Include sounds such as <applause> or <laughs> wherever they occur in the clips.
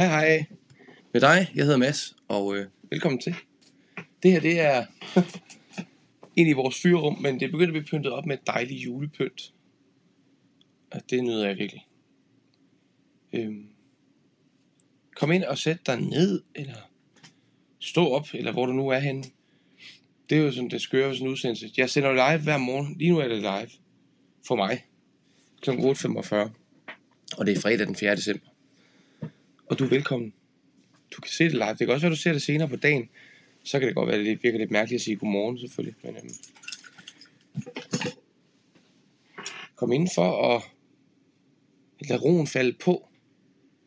Hej hej med dig. Jeg hedder Mads, og øh, velkommen til. Det her, det er <laughs> ind i vores fyrrum, men det er begyndt at blive pyntet op med et dejligt julepynt. Og det nyder jeg virkelig. Øhm, kom ind og sæt dig ned, eller stå op, eller hvor du nu er henne. Det er jo sådan, det skøre ved sådan en udsendelse. Jeg sender live hver morgen. Lige nu er det live for mig. Kl. 8.45. Og det er fredag den 4. december. Og du er velkommen. Du kan se det live. Det kan også være, du ser det senere på dagen. Så kan det godt være, at det virker lidt mærkeligt at sige godmorgen, selvfølgelig. Men, øhm, kom ind for at lade roen falde på.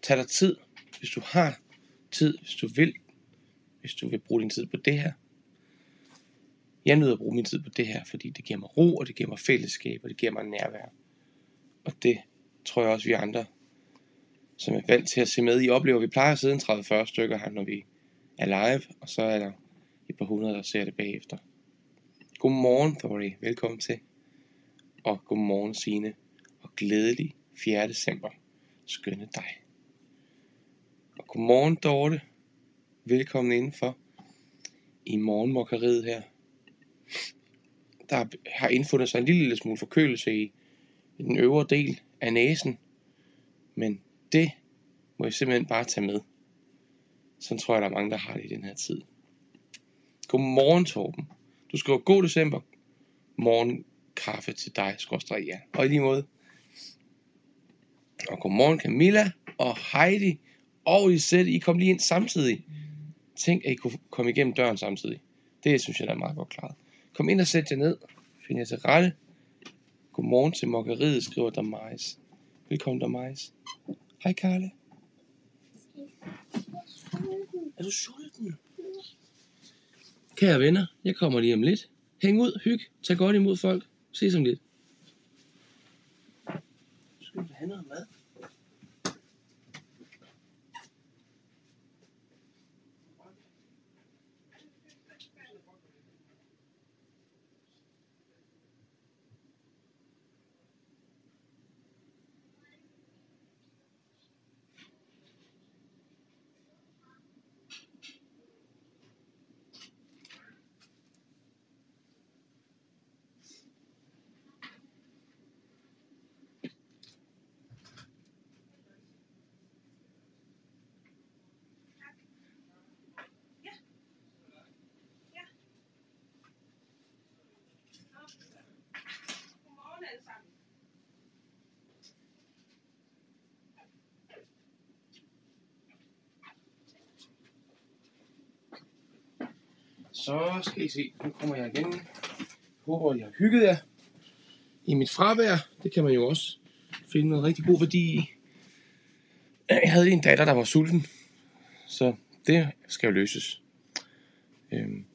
Tag dig tid, hvis du har tid, hvis du vil. Hvis du vil bruge din tid på det her. Jeg nyder at bruge min tid på det her, fordi det giver mig ro, og det giver mig fællesskab, og det giver mig nærvær. Og det tror jeg også, vi andre, som er valgt til at se med i, oplever. Vi plejer at sidde en 30-40 stykker her, når vi er live, og så er der et par hundrede, der ser det bagefter. Godmorgen, Thorry. Velkommen til. Og godmorgen, Signe. Og glædelig 4. december. Skønne dig. Og godmorgen, Dorte. Velkommen indenfor i morgenmokkeriet her. Der har indfundet sig en lille, lille smule forkølelse i, i den øvre del af næsen. Men det må jeg simpelthen bare tage med. Sådan tror jeg, der er mange, der har det i den her tid. Godmorgen, Torben. Du skriver god december. Morgen kaffe til dig, skorstræk ja. Og i lige måde. Og godmorgen Camilla og Heidi og Lisette. I kom lige ind samtidig. Tænk, at I kunne komme igennem døren samtidig. Det synes jeg, der er meget godt klaret. Kom ind og sæt jer ned. Find jer til rette. Godmorgen til mokkeriet, skriver der Majs. Velkommen der Majs. Hej Karle. Er du sulten? Kære venner, jeg kommer lige om lidt. Hæng ud, hyg, tag godt imod folk. Ses om lidt. Skal vi have noget mad? Så skal I se, nu kommer jeg igen. Håber, jeg har hygget jer i mit fravær. Det kan man jo også finde noget rigtig god værdi i. Jeg havde en datter, der var sulten, så det skal jo løses. Øhm.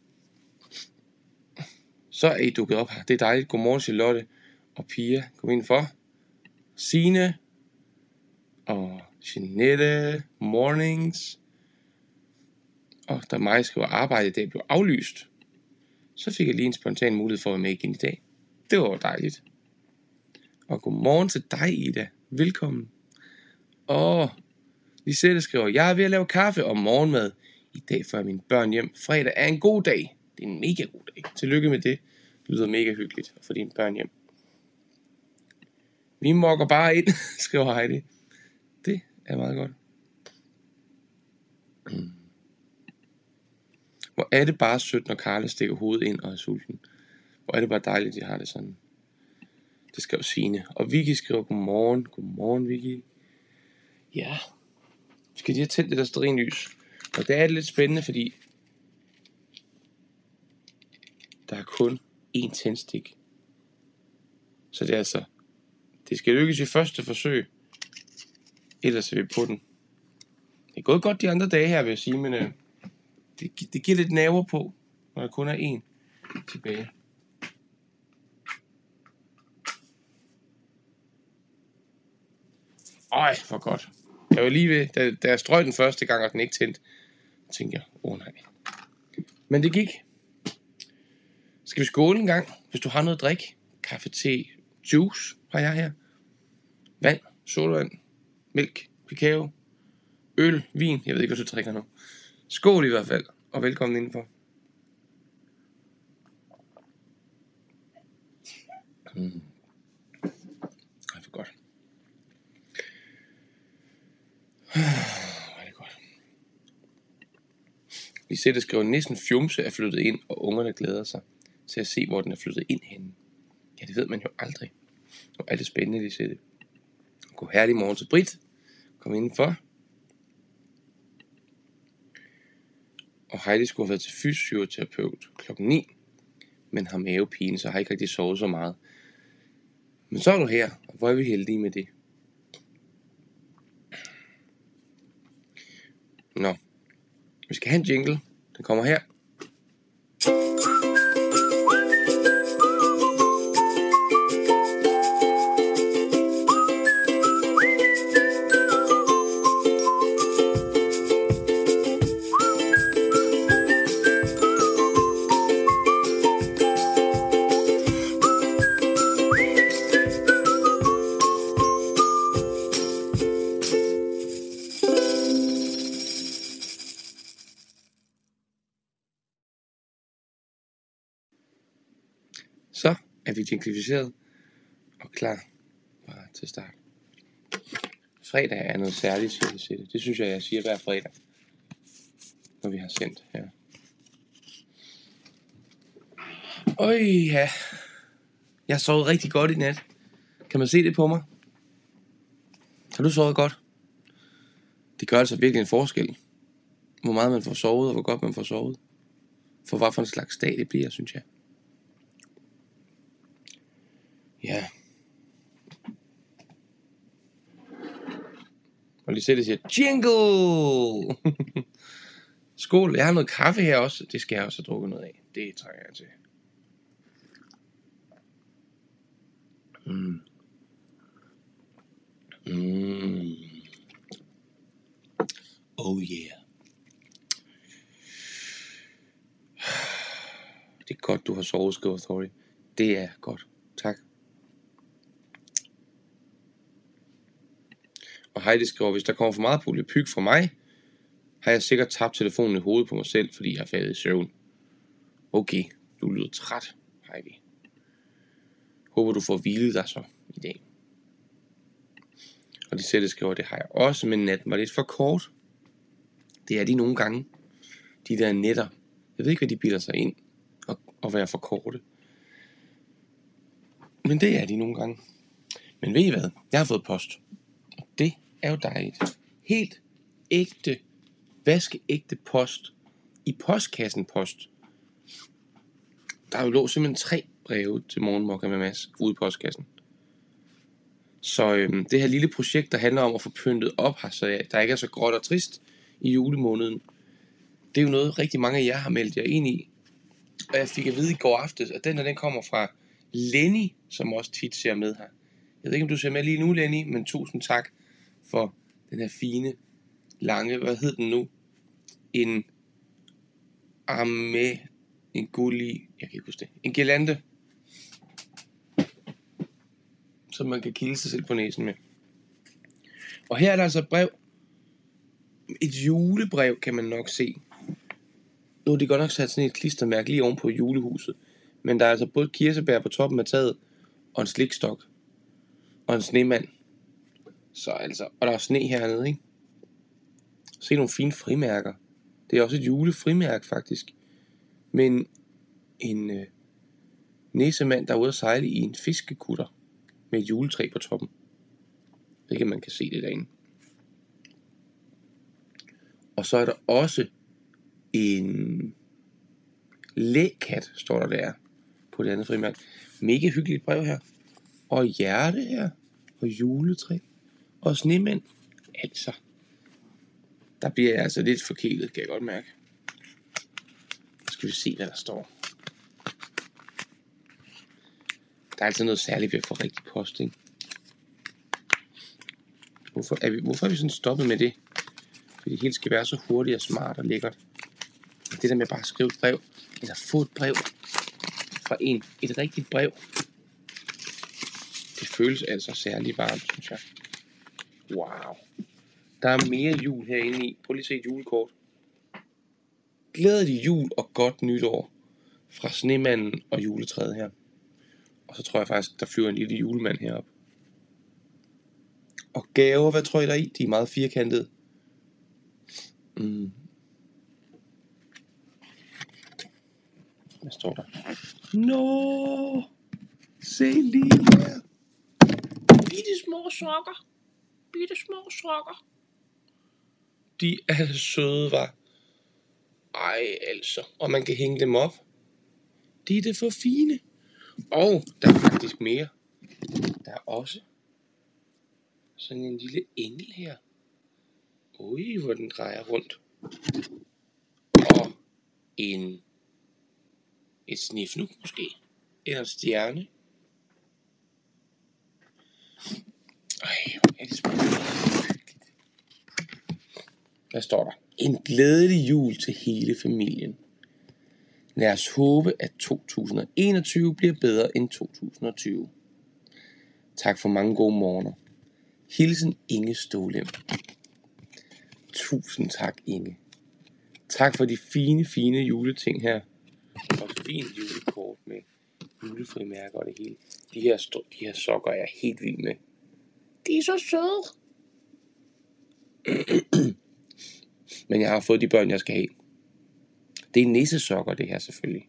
Så er I dukket op her. Det er dejligt. Godmorgen, Charlotte og Pia. Kom ind for. Sine og Jeanette. Mornings. Og da mig skriver arbejde i dag blev aflyst, så fik jeg lige en spontan mulighed for at være med igen i dag. Det var dejligt. Og godmorgen til dig, Ida. Velkommen. Og Lisette skriver, jeg er ved at lave kaffe og morgenmad i dag før mine børn hjem. Fredag er en god dag. Det er en mega god dag. Tillykke med det. Det lyder mega hyggeligt at få dine børn hjem. Vi mokker bare ind, <laughs> skriver Heidi. Det er meget godt. <clears throat> Hvor er det bare sødt, når Karle stikker hovedet ind og er sulten. Hvor er det bare dejligt, de har det sådan. Det skrev Signe. Og Vicky skriver godmorgen. Godmorgen, Vicky. Ja. Skal de have tændt det der sterinlys? Og det er lidt spændende, fordi der er kun én tændstik. Så det er altså, det skal lykkes i første forsøg. Ellers er vi på den. Det er gået godt de andre dage her, vil jeg sige, men øh, det, det giver lidt naver på, når der kun er en tilbage. Ej, hvor godt. Jeg var lige ved, da, da jeg strøg den første gang, og den ikke tændte, tænkte jeg, åh oh, nej. Men det gik. Skal vi skåle en gang, hvis du har noget drik? Kaffe, te, juice har jeg her. Vand, sodavand, mælk, kakao, øl, vin, jeg ved ikke, hvad du drikker nu. Skål i hvert fald, og velkommen indenfor. Mm. Ej, for godt. Hvor er det godt. Lisette skriver, næsten fjumse er flyttet ind, og ungerne glæder sig til at se, hvor den er flyttet ind henne. Ja, det ved man jo aldrig. Og er det spændende, Lisette. God herlig morgen til Britt. Kom indenfor. Og Heidi skulle have været til fysioterapeut klokken 9, men har mavepine, så har ikke rigtig sovet så meget. Men så er du her, og hvor er vi heldige med det. Nå, vi skal have en jingle. Den kommer her. Så er vi jinglificeret og klar bare til start. Fredag er noget særligt, siger Lisette. Det synes jeg, jeg siger hver fredag, når vi har sendt her. Øj, ja. Jeg har sovet rigtig godt i nat. Kan man se det på mig? Har du sovet godt? Det gør altså virkelig en forskel. Hvor meget man får sovet, og hvor godt man får sovet. For hvad for en slags dag det bliver, synes jeg. Ja. Og lige se, det siger, jingle! <laughs> Skål, jeg har noget kaffe her også. Det skal jeg også have drukket noget af. Det trænger jeg til. Mm. Mm. Oh yeah. <sighs> Det er godt, du har sovet, skriver Thori. Det er godt. Tak. Og Heidi skriver, hvis der kommer for meget polypyg fra mig, har jeg sikkert tabt telefonen i hovedet på mig selv, fordi jeg har faldet i søvn. Okay, du lyder træt, Heidi. Håber du får hvilet dig så i dag. Og de selv skriver, det har jeg også, men natten var lidt for kort. Det er de nogle gange. De der netter. Jeg ved ikke, hvad de bilder sig ind og, og være for korte. Men det er de nogle gange. Men ved I hvad? Jeg har fået post. Og det er jo dejligt. Helt ægte, vaskeægte post. I postkassen post. Der er jo lå simpelthen tre breve til morgenmokka med Mads ude i postkassen. Så øhm, det her lille projekt, der handler om at få pyntet op her, så der ikke er så gråt og trist i julemåneden, det er jo noget, rigtig mange af jer har meldt jer ind i. Og jeg fik at vide i går aftes, at den her, den kommer fra Lenny, som også tit ser med her. Jeg ved ikke, om du ser med lige nu, Lenny, men tusind tak for den her fine, lange, hvad hed den nu? En arme, en gulli, jeg kan ikke huske det, en gelande, som man kan kilde sig selv på næsen med. Og her er der altså et brev, et julebrev, kan man nok se. Nu er det godt nok sat sådan et klistermærke lige oven på julehuset. Men der er altså både kirsebær på toppen af taget, og en slikstok, og en snemand. Så altså, og der er sne hernede, ikke? Se nogle fine frimærker. Det er også et julefrimærke, faktisk. Men en øh, næsemand, der er ude at sejle i en fiskekutter med et juletræ på toppen. Det kan man kan se det derinde. Og så er der også en lækat, står der der på det andet frimærke. Mega hyggeligt brev her. Og hjerte her. Og juletræ. Og snemænd. Altså. Der bliver jeg altså lidt forkælet, kan jeg godt mærke. Nu skal vi se, hvad der står. Der er altså noget særligt ved at få rigtig post, ikke? Hvorfor er, vi, hvorfor er vi sådan stoppet med det? Fordi det hele skal være så hurtigt og smart og lækkert. Det der med bare at skrive et brev, eller få et brev fra en, et rigtigt brev, det føles altså særlig varmt, synes jeg. Wow. Der er mere jul herinde i. Prøv lige at se et julekort. Glædelig jul og godt nytår fra snemanden og juletræet her. Og så tror jeg faktisk, der flyver en lille julemand herop. Og gaver, hvad tror I der er i? De er meget firkantede. Mm. Hvad står der? Nå, se lige her. Bitte små sokker. Bitte små sokker. De er søde, var. Ej, altså. Og man kan hænge dem op. De er det for fine. Og der er faktisk mere. Der er også sådan en lille engel her. Ui, hvor den drejer rundt. Og en et snifnuk måske. Eller en stjerne. Ej, hvor er det spændende. Hvad står der? En glædelig jul til hele familien. Lad os håbe, at 2021 bliver bedre end 2020. Tak for mange gode morgener. Hilsen Inge Stolem. Tusind tak, Inge. Tak for de fine, fine juleting her. Og fint julekort med julefrimærker og det hele. De her, de her sokker er jeg helt vild med. De er så søde. <clears throat> Men jeg har fået de børn, jeg skal have. Det er nissesokker, det her selvfølgelig.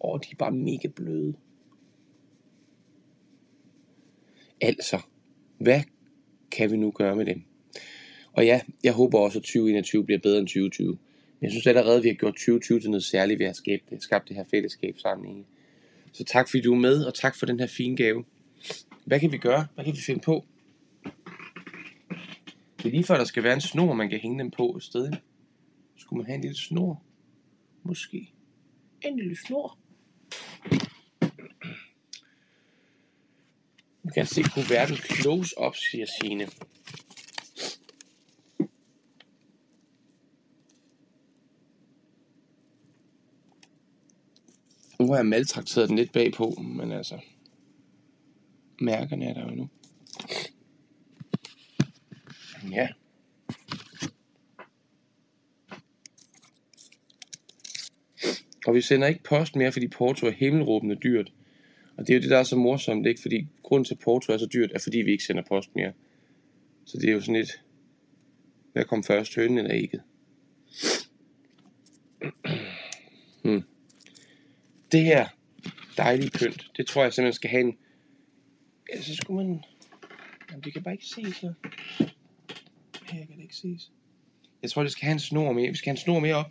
Og de er bare mega bløde. Altså, hvad kan vi nu gøre med dem? Og ja, jeg håber også, at 2021 bliver bedre end 2020. Men jeg synes allerede, at vi har gjort 2020 til noget særligt ved at skabe det, skabt det her fællesskab sammen. Så tak fordi du er med, og tak for den her fine gave. Hvad kan vi gøre? Hvad kan vi finde på? Det er lige før, der skal være en snor, man kan hænge dem på et sted. Skulle man have en lille snor? Måske. En lille snor. Du kan se kuverten close up, siger Signe. Nu har jeg maltrakteret den lidt bagpå, men altså, mærkerne er der jo nu. Ja. Og vi sender ikke post mere, fordi porto er himmelråbende dyrt. Og det er jo det, der er så morsomt, ikke? Fordi grunden til, at porto er så dyrt, er fordi vi ikke sender post mere. Så det er jo sådan lidt, hvad kom først, hønen eller ægget? Hmm. Det her dejlige pynt, det tror jeg simpelthen skal have en... Ja, så skulle man... Jamen, det kan bare ikke se så. Ikke ses. Jeg tror, det skal have en snor mere. Vi skal have en snor mere op.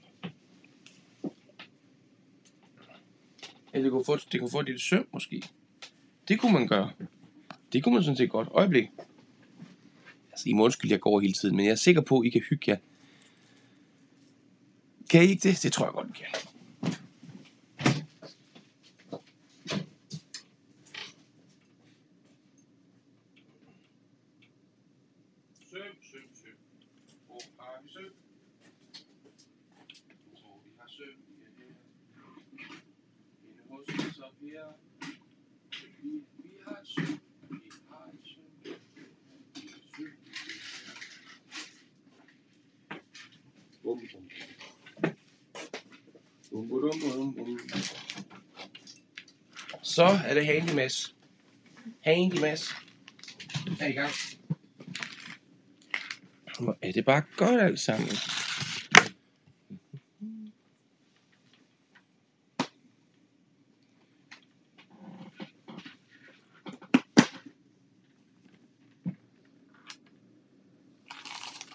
Eller det kunne få, det kunne få et lille søm, måske. Det kunne man gøre. Det kunne man sådan set godt. Øjeblik. Altså, I må undskylde, jeg går hele tiden, men jeg er sikker på, at I kan hygge jer. Kan I ikke det? Det tror jeg godt, I kan. Søm, søm, søm. Hvor har vi søm? Jeg tror, vi har søm. Ja, her. Inde hos os op her. Vi, vi har et søm. Vi har et søm. Vi har søm. Bum, bum. Bum, bum, bum, bum. Så er det Handy Mads. Handy Mads. Er i gang. Hvor er det bare godt alt sammen.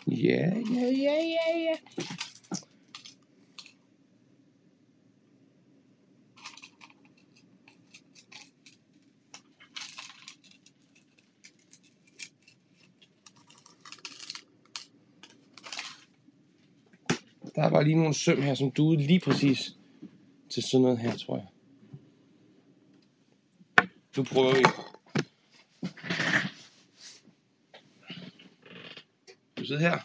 Ja, ja, ja, ja, ja. Der var lige nogle søm her, som duede lige præcis til sådan noget her, tror jeg. Nu prøver vi. Du sidder her.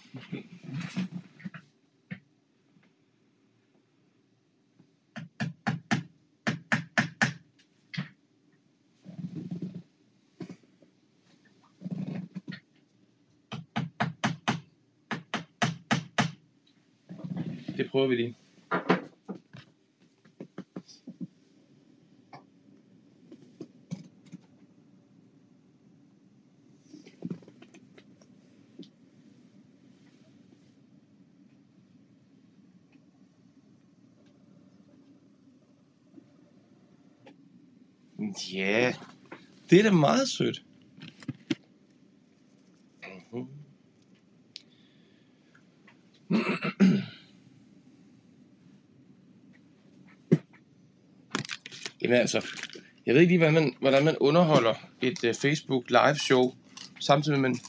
Det prøver vi lige. Ja, det er da meget sødt. Jamen altså, jeg ved ikke lige, hvordan man, hvordan man underholder et uh, Facebook live show, samtidig med, at man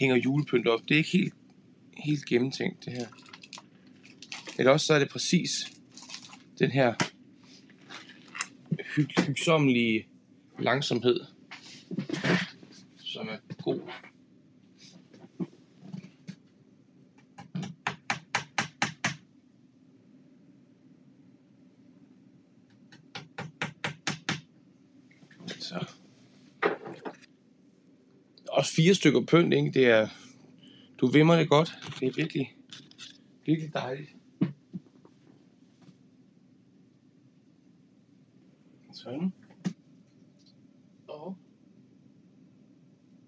hænger julepynt op. Det er ikke helt, helt gennemtænkt, det her. Eller også så er det præcis den her hy- hygsommelige langsomhed, som er god. Så. Også fire stykker pynt, ikke? Det er, du vimmer det godt. Det er virkelig, virkelig dejligt. Sådan. Og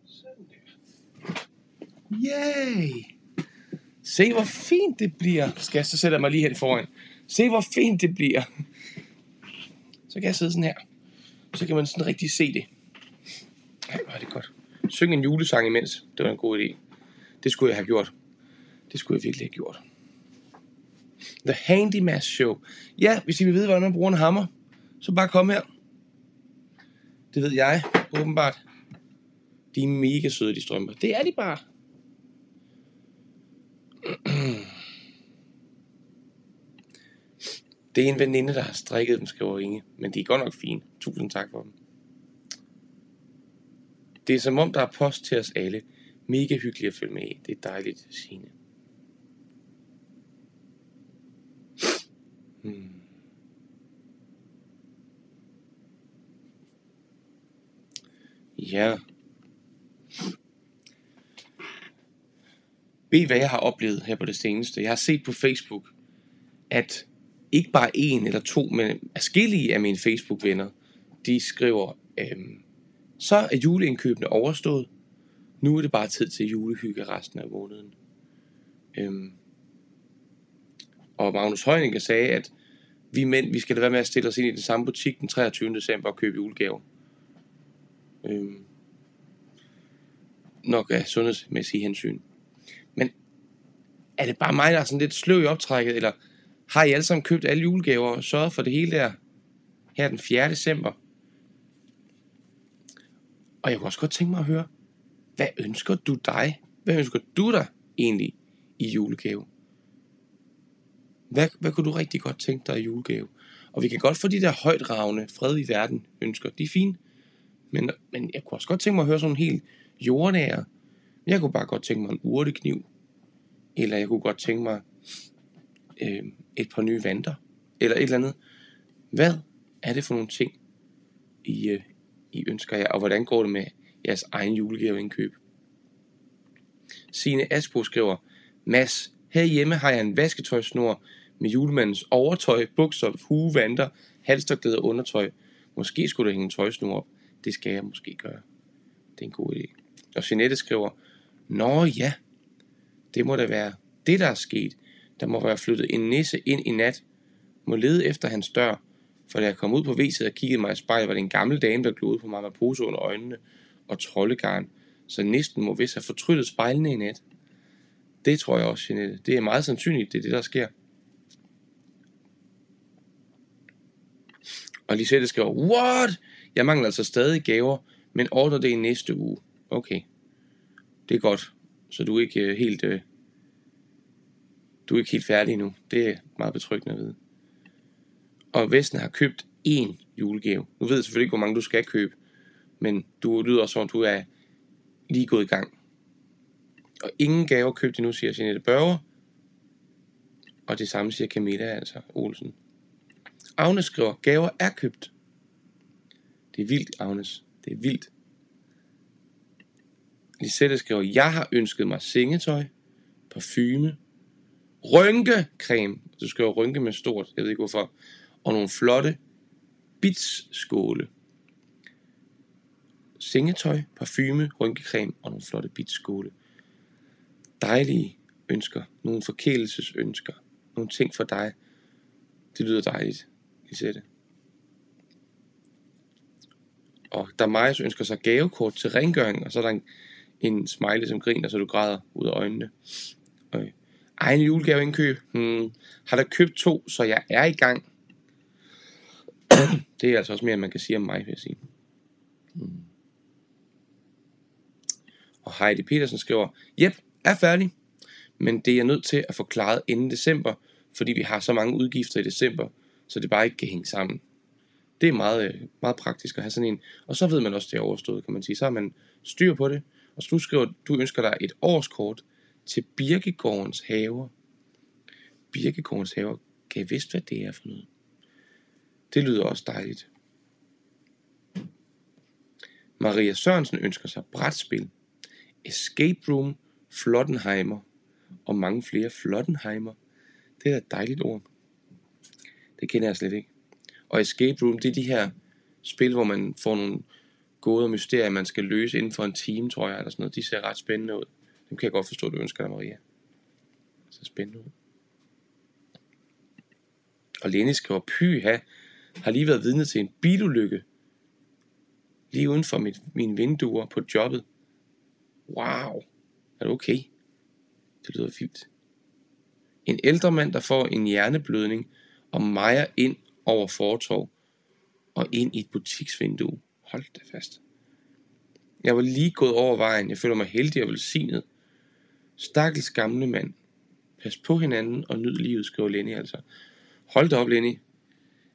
sådan der. Yay! Se hvor fint det bliver. Skal jeg så sætte mig lige hen foran. Se hvor fint det bliver. Så kan jeg sidde sådan her. Så kan man sådan rigtig se det. Ej, hvor er det godt synge en julesang imens. Det var en god idé. Det skulle jeg have gjort. Det skulle jeg virkelig have gjort. The Handyman Show. Ja, hvis I vil vide, hvordan man bruger en hammer, så bare kom her. Det ved jeg, åbenbart. De er mega søde, de strømper. Det er de bare. Det er en veninde, der har strikket dem, skriver Inge. Men de er godt nok fine. Tusind tak for dem. Det er som om, der er post til os alle. Mega hyggeligt at følge med i. Det er dejligt, Signe. Hmm. Ja. Ved I, hvad jeg har oplevet her på det seneste? Jeg har set på Facebook, at ikke bare en eller to, men forskellige af mine Facebook-venner, de skriver, øhm, så er juleindkøbene overstået. Nu er det bare tid til julehygge resten af måneden. Øhm, og Magnus Heunicke sagde, at vi mænd, vi skal da være med at stille os ind i den samme butik den 23. december og købe julegaver. Øhm, nok af sundhedsmæssige hensyn. Men er det bare mig, der er sådan lidt sløv i optrækket, eller har I alle sammen købt alle julegaver og sørget for det hele der her den 4. december? Og jeg kunne også godt tænke mig at høre, hvad ønsker du dig? Hvad ønsker du dig egentlig i julegave? Hvad, hvad kunne du rigtig godt tænke dig i julegave? Og vi kan godt få de der højtravende, fred i verden ønsker. De er fine. Men, men jeg kunne også godt tænke mig at høre sådan en helt jordnære. Jeg kunne bare godt tænke mig en urtekniv. Eller jeg kunne godt tænke mig øh, et par nye vanter. Eller et eller andet. Hvad er det for nogle ting, I, øh, i ønsker jer? Og hvordan går det med jeres egen julegaveindkøb? Signe Asbo skriver, Mads, herhjemme har jeg en vasketøjsnor med julemandens overtøj, bukser, hue, vanter, halsterklæde og undertøj. Måske skulle der hænge en tøjsnor op. Det skal jeg måske gøre. Det er en god idé. Og Jeanette skriver, Nå ja, det må da være det, der er sket. Der må være flyttet en nisse ind i nat. Må lede efter hans dør. For da jeg kom ud på væset og kiggede mig i spejlet, var det en gammel dame, der glodede på mig med pose under øjnene og troldegarn. Så næsten må vist have fortryllet spejlene i nat. Det tror jeg også, Jeanette. Det er meget sandsynligt, det er det, der sker. Og Lisette skriver, what? Jeg mangler altså stadig gaver, men ordner det i næste uge. Okay. Det er godt. Så du er ikke øh, helt, øh, du er ikke helt færdig nu. Det er meget betryggende at vide. Og Vesten har købt én julegave. Nu ved jeg selvfølgelig ikke, hvor mange du skal købe, men du lyder også som om, du er lige gået i gang. Og ingen gaver købt endnu, siger Jeanette Børger. Og det samme siger Camilla, altså Olsen. Agnes skriver, gaver er købt. Det er vildt, Agnes. Det er vildt. Lisette skriver, jeg har ønsket mig sengetøj, parfume rynkecreme. Du skriver rynke med stort, jeg ved ikke hvorfor. Og nogle flotte bits-skåle. Sengetøj, parfume, rynkecreme og nogle flotte bits-skåle. Dejlige ønsker. Nogle forkælelsesønsker. Nogle ting for dig. Det lyder dejligt, Lisette. Og der er mig, som ønsker sig gavekort til rengøring, og så er der en, en smiley, som griner, så du græder ud af øjnene. Okay. Egen julegaveindkøb. Hmm. Har der købt to, så jeg er i gang det er altså også mere, end man kan sige om mig, vil jeg sige. Hmm. Og Heidi Petersen skriver, Jep, er færdig, men det er jeg nødt til at få klaret inden december, fordi vi har så mange udgifter i december, så det bare ikke kan hænge sammen. Det er meget, øh, meget praktisk at have sådan en. Og så ved man også, det er overstået, kan man sige. Så har man styr på det. Og så du skriver, du ønsker dig et årskort til Birkegårdens haver. Birkegårdens haver. Kan I vidste, hvad det er for noget? Det lyder også dejligt. Maria Sørensen ønsker sig brætspil, escape room, Flottenheimer og mange flere Flottenheimer. Det er et dejligt ord. Det kender jeg slet ikke. Og escape room, det er de her spil, hvor man får nogle gåder og mysterier, man skal løse inden for en time, tror jeg, eller sådan noget. De ser ret spændende ud. Dem kan jeg godt forstå, at du ønsker dig, Maria. Så spændende ud. Og Lene skriver, pyha, har lige været vidne til en bilulykke. Lige uden for mit, mine vinduer på jobbet. Wow. Er du okay? Det lyder fint. En ældre mand, der får en hjerneblødning og mejer ind over fortov og ind i et butiksvindue. Hold da fast. Jeg var lige gået over vejen. Jeg føler mig heldig og velsignet. Stakkels gamle mand. Pas på hinanden og nyd livet, skriver Lenny altså. Hold da op, Lenny.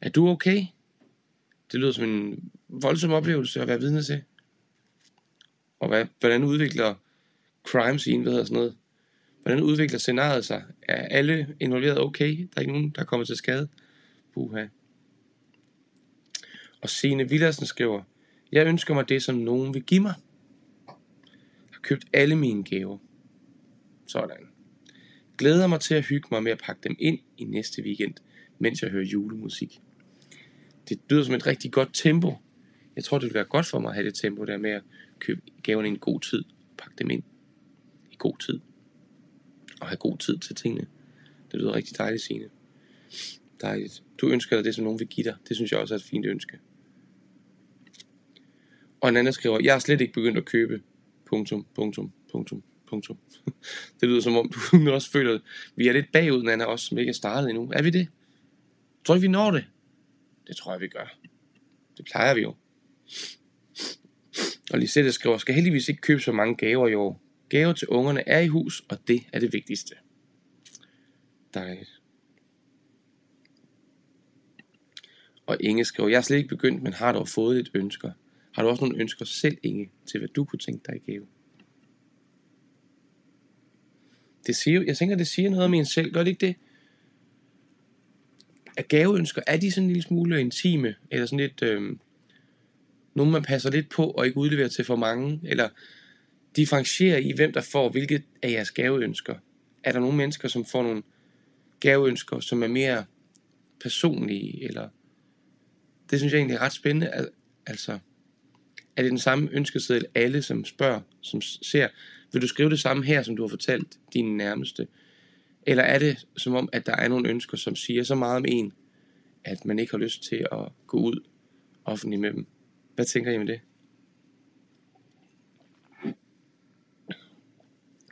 Er du okay? Det lyder som en voldsom oplevelse at være vidne til. Og hvad, hvordan udvikler crime scene, hvad hedder sådan noget? Hvordan udvikler scenariet sig? Er alle involveret okay? Der er ikke nogen, der er kommet til skade? Puha. Og Signe Villersen skriver, jeg ønsker mig det, som nogen vil give mig. Jeg har købt alle mine gaver. Sådan. Glæder mig til at hygge mig med at pakke dem ind i næste weekend, mens jeg hører julemusik. Det lyder som et rigtig godt tempo. Jeg tror, det vil være godt for mig at have det tempo der med at købe gaverne i en god tid. Pakke dem ind i god tid. Og have god tid til tingene. Det lyder rigtig dejligt, Signe. Dejligt. Du ønsker dig det, som nogen vil give dig. Det synes jeg også er et fint ønske. Og en anden skriver, jeg har slet ikke begyndt at købe. Punktum, punktum, punktum, punktum. <laughs> det lyder som om, du <laughs> også føler, at vi er lidt bagud, Nana, også, som ikke er startet endnu. Er vi det? Tror I, vi når det? Det tror jeg, vi gør. Det plejer vi jo. Og Lisette skriver, skal heldigvis ikke købe så mange gaver i år. Gaver til ungerne er i hus, og det er det vigtigste. Dejligt. Og Inge skriver, jeg er slet ikke begyndt, men har dog fået lidt ønsker. Har du også nogle ønsker selv, Inge, til hvad du kunne tænke dig i gave? Det siger, jeg tænker, det siger noget om en selv. Gør det ikke det? Er gaveønsker, er de sådan en lille smule intime? Eller sådan lidt... Øh, nogen, man passer lidt på og ikke udleverer til for mange? Eller differentierer i, hvem der får hvilket af jeres gaveønsker? Er der nogle mennesker, som får nogle gaveønsker, som er mere personlige? Eller det synes jeg egentlig er ret spændende. Altså, er det den samme ønskeseddel, alle som spørger, som ser, vil du skrive det samme her, som du har fortalt dine nærmeste? Eller er det som om, at der er nogle ønsker, som siger så meget om en, at man ikke har lyst til at gå ud offentligt med dem? Hvad tænker I med det?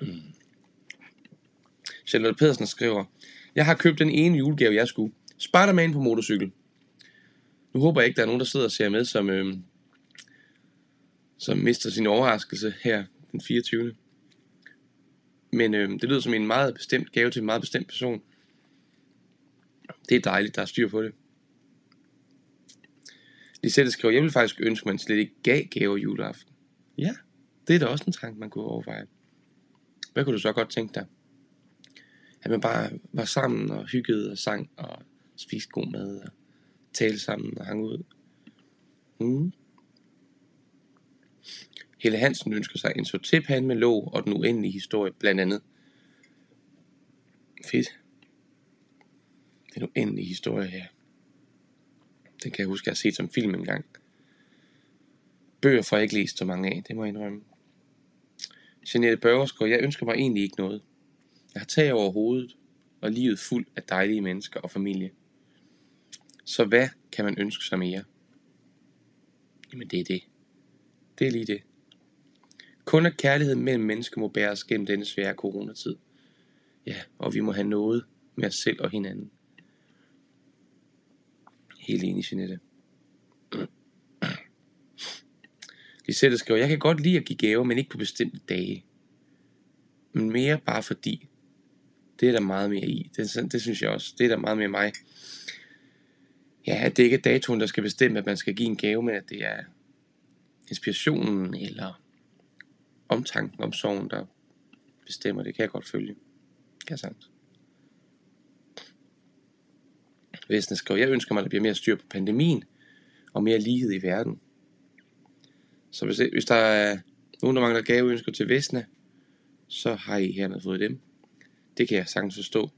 Mm. Charlotte Pedersen skriver, jeg har købt den ene julegave, jeg skulle. Spider-Man på motorcykel. Nu håber jeg ikke, der er nogen, der sidder og ser med, som, øh, som mister sin overraskelse her den 24. Men øh, det lyder som en meget bestemt gave til en meget bestemt person. Det er dejligt, der er styr på det. Lisette skriver, jeg vil faktisk ønske, at man slet ikke gav gaver juleaften. Ja, det er da også en tanke, man kunne overveje. Hvad kunne du så godt tænke dig? At man bare var sammen og hyggede og sang og spiste god mad og talte sammen og hang ud. Mm. Helle Hansen ønsker sig en sortepande med låg og den uendelige historie blandt andet. Fedt. Den uendelige historie her. Den kan jeg huske, at jeg har set som film engang. Bøger får jeg ikke læst så mange af, det må jeg indrømme. Jeanette Børgersgaard, jeg ønsker mig egentlig ikke noget. Jeg har tag over hovedet, og livet fuld af dejlige mennesker og familie. Så hvad kan man ønske sig mere? Jamen det er det. Det er lige det. Kun at kærligheden mellem mennesker må bæres gennem denne svære coronatid. Ja, og vi må have noget med os selv og hinanden. Helt enig, Jeanette. Lisette skriver, jeg kan godt lide at give gaver, men ikke på bestemte dage. Men mere bare fordi. Det er der meget mere i. Det, det synes jeg også. Det er der meget mere mig. Ja, at det ikke er datoen, der skal bestemme, at man skal give en gave, men at det er inspirationen eller omtanken om sorgen, der bestemmer det. Kan jeg godt følge. Kan jeg sagt. Væsenet skriver, jeg ønsker mig, at der bliver mere styr på pandemien og mere lighed i verden. Så hvis, hvis der er nogen, der mangler gaveønsker til Vesne, så har I hermed fået dem. Det kan jeg sagtens forstå.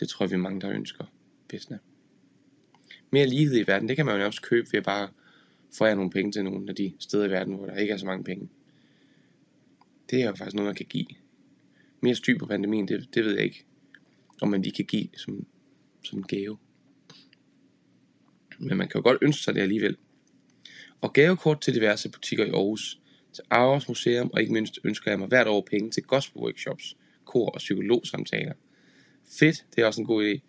Det tror jeg, vi er mange, der ønsker Vesne. Mere lighed i verden, det kan man jo også købe ved at bare få nogle penge til nogle af de steder i verden, hvor der ikke er så mange penge. Det er jo faktisk noget, man kan give. Mere styr på pandemien, det, det ved jeg ikke, om man lige kan give som, som en gave. Men man kan jo godt ønske sig det alligevel. Og gavekort til diverse butikker i Aarhus, til Aarhus Museum, og ikke mindst ønsker jeg mig hvert år penge til gospel workshops, kor og psykologsamtaler. Fedt, det er også en god idé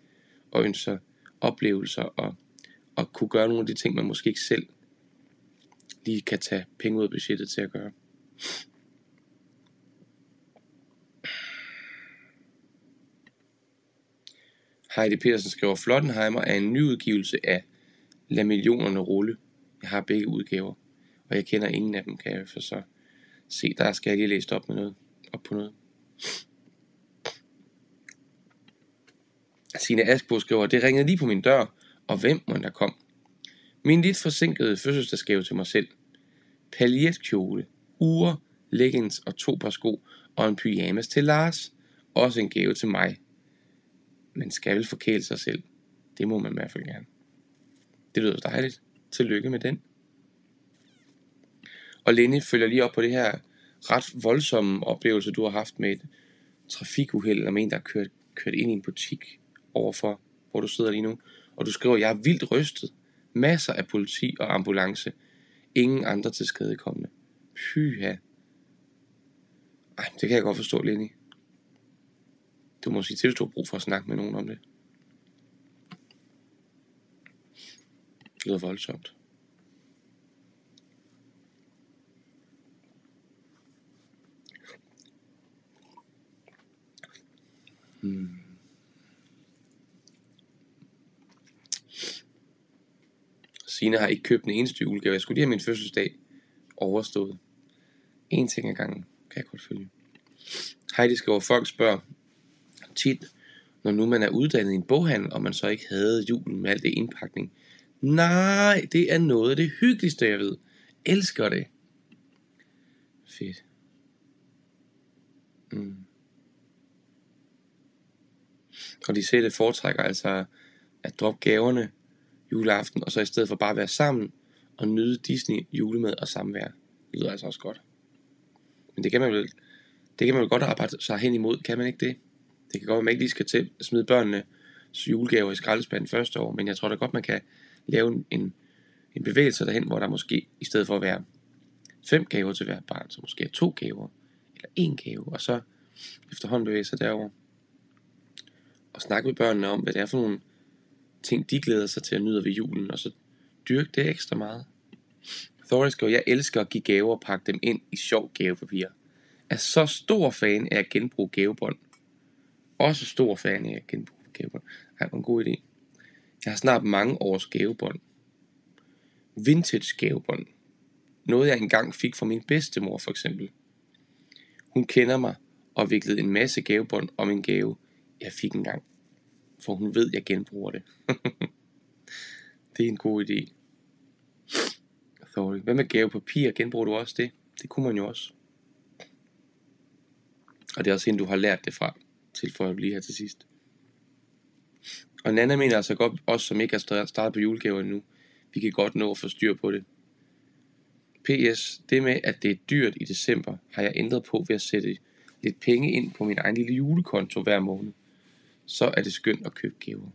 at ønske sig oplevelser og, og kunne gøre nogle af de ting, man måske ikke selv lige kan tage penge ud af budgettet til at gøre. Heidi Petersen skriver, Flottenheimer er en nyudgivelse af Lad millionerne rulle. Jeg har begge udgaver, og jeg kender ingen af dem, kan jeg for så se, der skal jeg lige læse op med noget, op på noget. Sine Askbo skriver, det ringede lige på min dør, og hvem må der kom? Min lidt forsinkede fødselsdagsgave til mig selv. Paljetkjole, ure, leggings og to par sko, og en pyjamas til Lars. Også en gave til mig. Men skal vel forkæle sig selv. Det må man i hvert fald gerne. Det lyder dejligt. Tillykke med den. Og Lenny følger lige op på det her ret voldsomme oplevelse, du har haft med et trafikuheld, eller med en, der har kørt, kørt ind i en butik overfor, hvor du sidder lige nu. Og du skriver, jeg er vildt rystet. Masser af politi og ambulance. Ingen andre til skadekommende. Pyha. Ej, det kan jeg godt forstå, Lenny. Du må sige til, at du har brug for at snakke med nogen om det. Det lyder voldsomt. Hmm. Sina har ikke købt en eneste julegave. Jeg skulle lige have min fødselsdag overstået. En ting ad gangen, kan jeg godt følge. Heidi skriver, folk spørger tit, når nu man er uddannet i en boghandel, og man så ikke havde julen med alt det indpakning. Nej, det er noget af det hyggeligste, jeg ved. Elsker det. Fedt. Mm. Og de sætte foretrækker altså at droppe gaverne juleaften, og så i stedet for bare at være sammen og nyde Disney julemad og samvær. Det lyder altså også godt. Men det kan man vel, det kan man vel godt arbejde sig hen imod, kan man ikke det? Det kan godt være, at man ikke lige skal til at smide børnene julegaver i skraldespanden første år, men jeg tror da godt, man kan lave en, en bevægelse derhen, hvor der måske, i stedet for at være fem gaver til hvert barn, så måske er to gaver, eller en gave, og så efterhånden bevæge sig derover og snakke med børnene om, hvad det er for nogle ting, de glæder sig til at nyde ved julen, og så dyrke det ekstra meget. Thor skriver, jeg elsker at give gaver og pakke dem ind i sjov gavepapir. Er så stor fan af at genbruge gavebånd. Også stor fan af at genbruge gavebånd. Ej, en god idé. Jeg har snart mange års gavebånd. Vintage gavebånd. Noget jeg engang fik fra min bedstemor for eksempel. Hun kender mig og viklede en masse gavebånd om en gave, jeg fik engang. For hun ved, jeg genbruger det. <laughs> det er en god idé. Sorry. Hvad med gavepapir? Genbruger du også det? Det kunne man jo også. Og det er også hende, du har lært det fra, tilføjer for at blive her til sidst. Og Nana mener altså godt, os som ikke har startet på julegaver endnu, vi kan godt nå at få styr på det. PS, det med, at det er dyrt i december, har jeg ændret på ved at sætte lidt penge ind på min egen lille julekonto hver måned. Så er det skønt at købe gaver.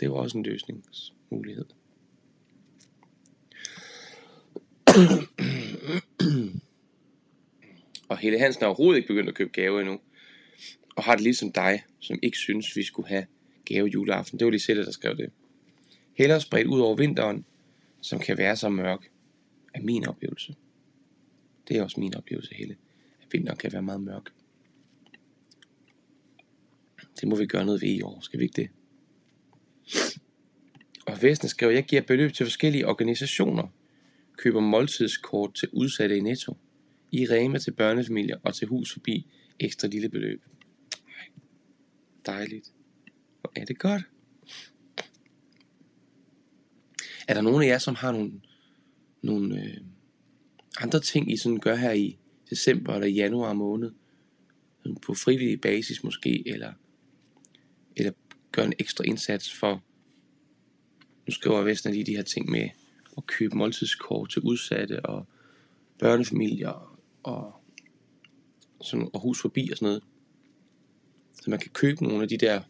Det var også en løsningsmulighed. og Helle Hansen har overhovedet ikke begyndt at købe gaver endnu. Og har det ligesom dig, som ikke synes, vi skulle have gave juleaften. Det var lige Lisette, der skrev det. Heller spredt ud over vinteren, som kan være så mørk, er min oplevelse. Det er også min oplevelse, Helle. At vinteren kan være meget mørk. Det må vi gøre noget ved i år, skal vi ikke det? Og Vesten skrev, jeg giver beløb til forskellige organisationer, køber måltidskort til udsatte i Netto, i Rema til børnefamilier og til hus forbi ekstra lille beløb. Dejligt. Hvor er det godt. Er der nogen af jer, som har nogle, nogle øh, andre ting, I sådan gør her i december eller januar måned? Sådan på frivillig basis måske, eller, eller gør en ekstra indsats for, nu skriver Vesten lige de her ting med at købe måltidskort til udsatte og børnefamilier og, sådan, og hus forbi og sådan noget. Så man kan købe nogle af de der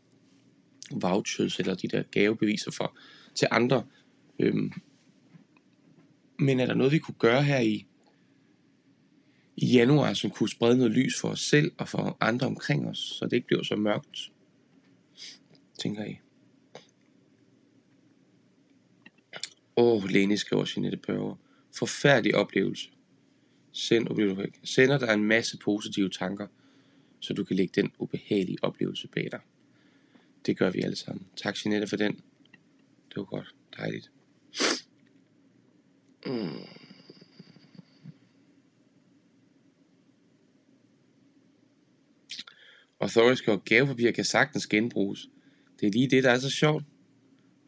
vouchers eller de der gavebeviser for til andre. Øhm, men er der noget, vi kunne gøre her i, i januar, som kunne sprede noget lys for os selv og for andre omkring os, så det ikke bliver så mørkt, tænker I? Åh, oh, Lene skriver Jeanette Børger. Forfærdelig oplevelse. Send oplevelse. Sender der en masse positive tanker, så du kan lægge den ubehagelige oplevelse bag dig. Det gør vi alle sammen. Tak Jeanette for den. Det var godt. Dejligt. Mm. Og gavepapir kan sagtens genbruges. Det er lige det, der er så sjovt.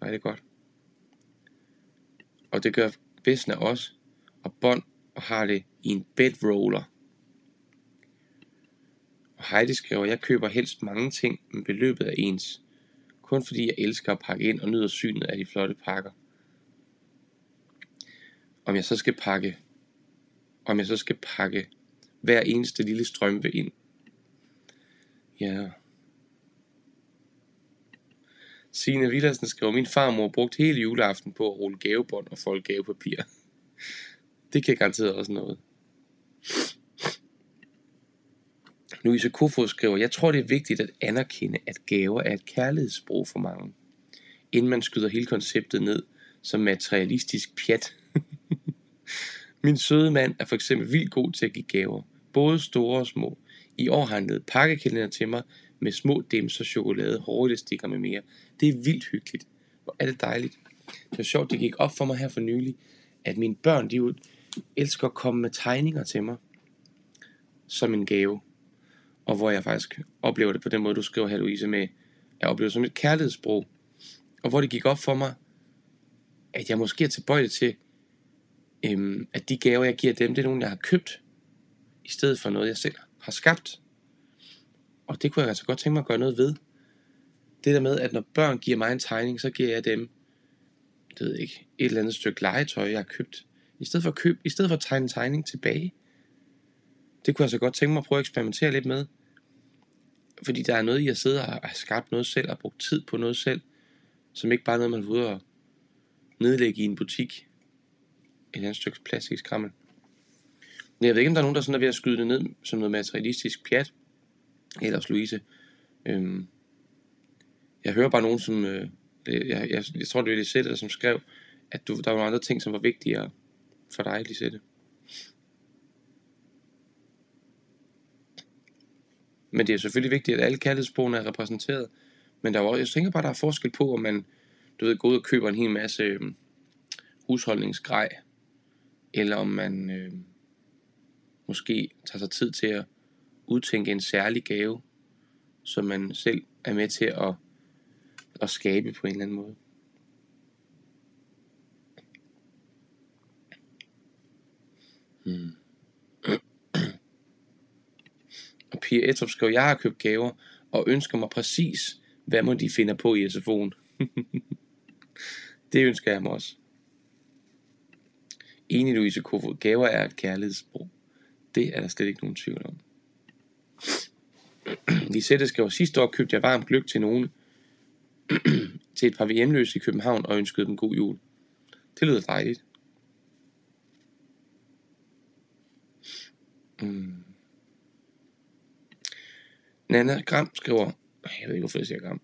Nej, det er godt. Og det gør Vesna også. Og bånd og har det i en bedroller. Heidi skriver, jeg køber helst mange ting, men beløbet er ens. Kun fordi jeg elsker at pakke ind og nyder synet af de flotte pakker. Om jeg så skal pakke, om jeg så skal pakke hver eneste lille strømpe ind. Ja. Signe Villersen skriver, min farmor brugte hele juleaften på at rulle gavebånd og folde gavepapir. <laughs> Det kan garanteret også noget. Louise Kofod skriver, jeg tror det er vigtigt at anerkende, at gaver er et kærlighedssprog for mange, inden man skyder hele konceptet ned som materialistisk pjat. <laughs> Min søde mand er for eksempel vildt god til at give gaver, både store og små. I år har han lavet pakkekalender til mig med små dimser, chokolade, stikker med mere. Det er vildt hyggeligt. Hvor er det dejligt. Det er sjovt, det gik op for mig her for nylig, at mine børn, de elsker at komme med tegninger til mig som en gave og hvor jeg faktisk oplever det på den måde, du skriver her, Louise, med, jeg oplever det som et kærlighedssprog, og hvor det gik op for mig, at jeg måske er tilbøjelig til, øhm, at de gaver, jeg giver dem, det er nogen, jeg har købt, i stedet for noget, jeg selv har skabt. Og det kunne jeg altså godt tænke mig at gøre noget ved. Det der med, at når børn giver mig en tegning, så giver jeg dem, det ved ikke, et eller andet stykke legetøj, jeg har købt. I stedet for at, købe, i stedet for at tegne en tegning tilbage. Det kunne jeg så godt tænke mig at prøve at eksperimentere lidt med. Fordi der er noget i at sidde og have skabt noget selv, og brugt tid på noget selv, som ikke bare er noget, man vil ud og nedlægge i en butik. Et andet stykke plastisk skrammel. Men jeg ved ikke, om der er nogen, der sådan er ved at skyde det ned som noget materialistisk pjat. Ellers Louise. Øhm, jeg hører bare nogen, som... Øh, jeg, jeg, jeg, tror, det var Lisette, der som skrev, at du, der var andre ting, som var vigtigere for dig, Lisette. Men det er selvfølgelig vigtigt, at alle kærlighedssprogene er repræsenteret. Men der er også, jeg tænker bare, der er forskel på, om man du ved, går ud og køber en hel masse øh, husholdningsgrej, eller om man øh, måske tager sig tid til at udtænke en særlig gave, som man selv er med til at, at skabe på en eller anden måde. Hmm. Og Pia Etrup skrev, jeg har købt gaver og ønsker mig præcis, Hvad må de finder på i SFO'en? <laughs> det ønsker jeg mig også. Enig Louise Kofod, gaver er et kærlighedssprog. Det er der slet ikke nogen tvivl om. <clears throat> Lisette skriver, sidste år købte jeg varm gløk til nogen, <clears throat> til et par hjemløse i København og ønskede dem god jul. Det lyder dejligt. Mm. Nana Gram skriver, jeg ved ikke hvorfor jeg siger Gram.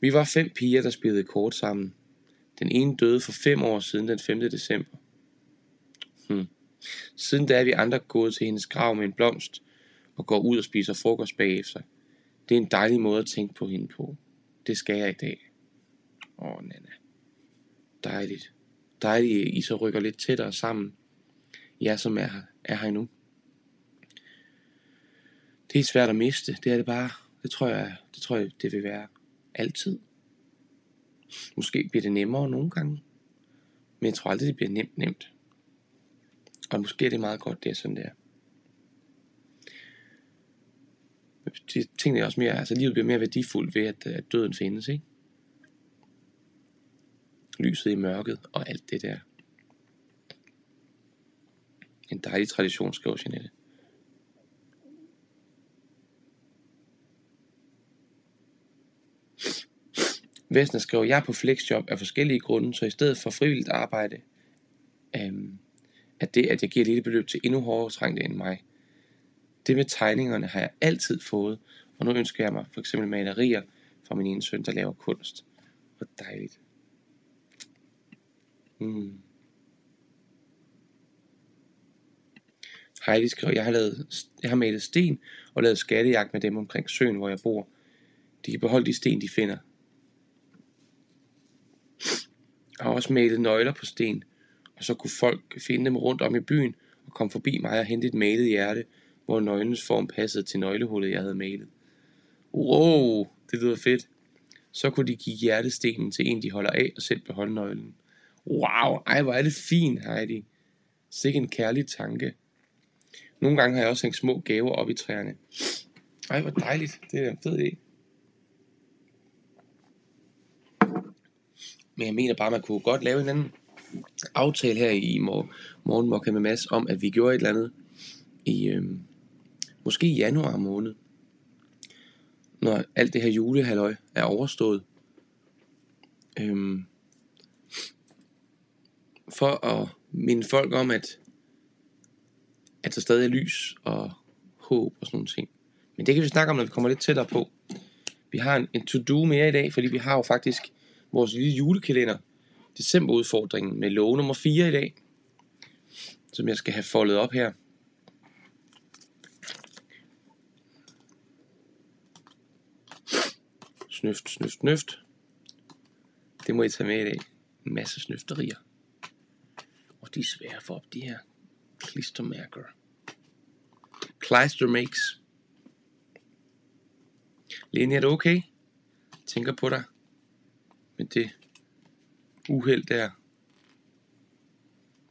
Vi var fem piger, der spillede kort sammen. Den ene døde for fem år siden den 5. december. Hmm. Siden da er vi andre gået til hendes grav med en blomst og går ud og spiser frokost bagefter. Det er en dejlig måde at tænke på hende på. Det skal jeg i dag. Åh, Nana. Dejligt. Dejligt, I så rykker lidt tættere sammen. Jeg som er her, er her endnu. Det er svært at miste. Det er det bare. Det tror jeg, det tror jeg, det vil være altid. Måske bliver det nemmere nogle gange. Men jeg tror aldrig, det bliver nemt nemt. Og måske er det meget godt, det er sådan der. Det tænker jeg også mere, altså livet bliver mere værdifuldt ved, at, at døden findes, ikke? Lyset i mørket og alt det der. En dejlig tradition, skriver Jeanette. Vestner skriver, jeg er på flexjob af forskellige grunde, så i stedet for frivilligt arbejde, øhm, at det, at jeg giver et lille beløb til endnu hårdere trængte end mig. Det med tegningerne har jeg altid fået, og nu ønsker jeg mig for eksempel malerier fra min ene søn, der laver kunst. Hvor dejligt. Mm. Heidi skriver, jeg har, lavet, jeg har malet sten og lavet skattejagt med dem omkring søen, hvor jeg bor. De kan beholde de sten, de finder. Jeg har også malet nøgler på sten, og så kunne folk finde dem rundt om i byen og komme forbi mig og hente et malet hjerte, hvor nøglens form passede til nøglehullet, jeg havde malet. Wow, det lyder fedt. Så kunne de give hjertestenen til en, de holder af, og selv beholde nøglen. Wow, ej, hvor er det fint, Heidi. Sikke en kærlig tanke. Nogle gange har jeg også hængt små gaver op i træerne. Ej, hvor dejligt. Det er en fed idé. Men jeg mener bare, man kunne godt lave en anden aftale her i mor- morgen med Mads om, at vi gjorde et eller andet i øh, måske i januar måned, når alt det her julehalløj er overstået. Øhm, for at minde folk om, at, at der stadig er lys og håb og sådan nogle ting. Men det kan vi snakke om, når vi kommer lidt tættere på. Vi har en, en to-do mere i dag, fordi vi har jo faktisk vores lille julekalender, decemberudfordringen med lov nummer 4 i dag, som jeg skal have foldet op her. Snøft, snøft, snøft. Det må I tage med i dag. En masse snøfterier. Og de er svære for op, de her klistermærker. Kleister makes. Lene, er det okay? Tænker på dig. Men det uheld der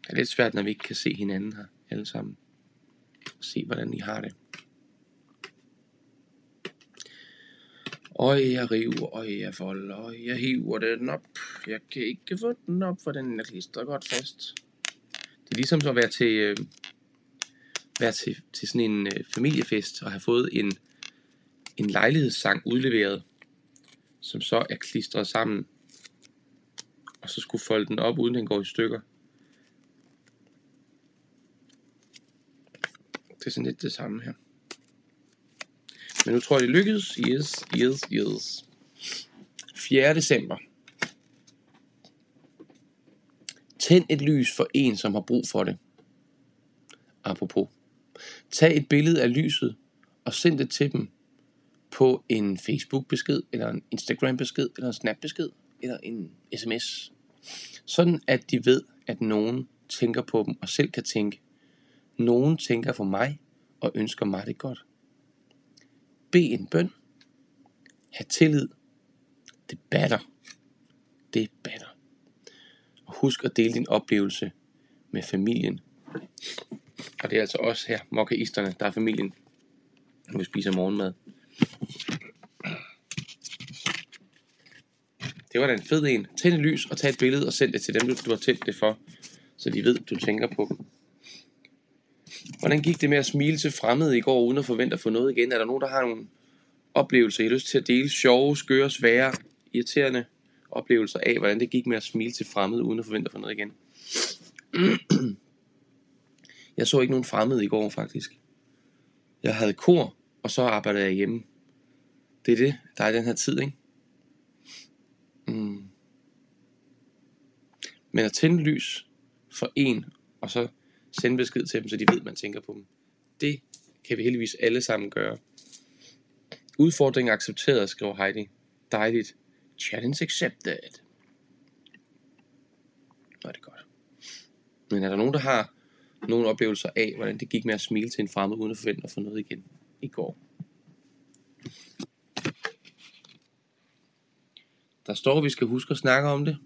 er lidt svært, når vi ikke kan se hinanden her alle sammen. Se, hvordan I har det. Og jeg river, og jeg folder, og jeg hiver den op. Jeg kan ikke få den op, for den er klistret godt fast. Det er ligesom så at være til, øh, være til, til sådan en øh, familiefest og have fået en, en lejlighedssang udleveret, som så er klistret sammen og så skulle folde den op, uden den går i stykker. Det er sådan lidt det samme her. Men nu tror jeg, det lykkedes. Yes, yes, yes. 4. december. Tænd et lys for en, som har brug for det. Apropos. Tag et billede af lyset og send det til dem på en Facebook-besked, eller en Instagram-besked, eller en Snap-besked, eller en sms. Sådan at de ved, at nogen tænker på dem og selv kan tænke. Nogen tænker på mig og ønsker mig det godt. Be en bøn. Ha' tillid. Det batter. Det batter. Og husk at dele din oplevelse med familien. Og det er altså også her, mokkaisterne, der er familien, når vi spiser morgenmad. Det var da en fed en. Tænd et lys og tag et billede og send det til dem, du har tændt det for. Så de ved, du tænker på dem. Hvordan gik det med at smile til fremmede i går, uden at forvente at få noget igen? Er der nogen, der har nogle oplevelser, I har lyst til at dele? Sjove, skøre, svære, irriterende oplevelser af, hvordan det gik med at smile til fremmede, uden at forvente at få noget igen? <clears throat> Jeg så ikke nogen fremmede i går, faktisk. Jeg havde kor, og så arbejdede jeg hjemme. Det er det, der er den her tid, ikke? Mm. Men at tænde lys for en, og så sende besked til dem, så de ved, man tænker på dem. Det kan vi heldigvis alle sammen gøre. Udfordring accepteret, skriver Heidi. Dejligt. Challenge accepted. Nå, er det godt. Men er der nogen, der har nogle oplevelser af, hvordan det gik med at smile til en fremmed, uden at forvente at få noget igen i går? Der står, at vi skal huske at snakke om det.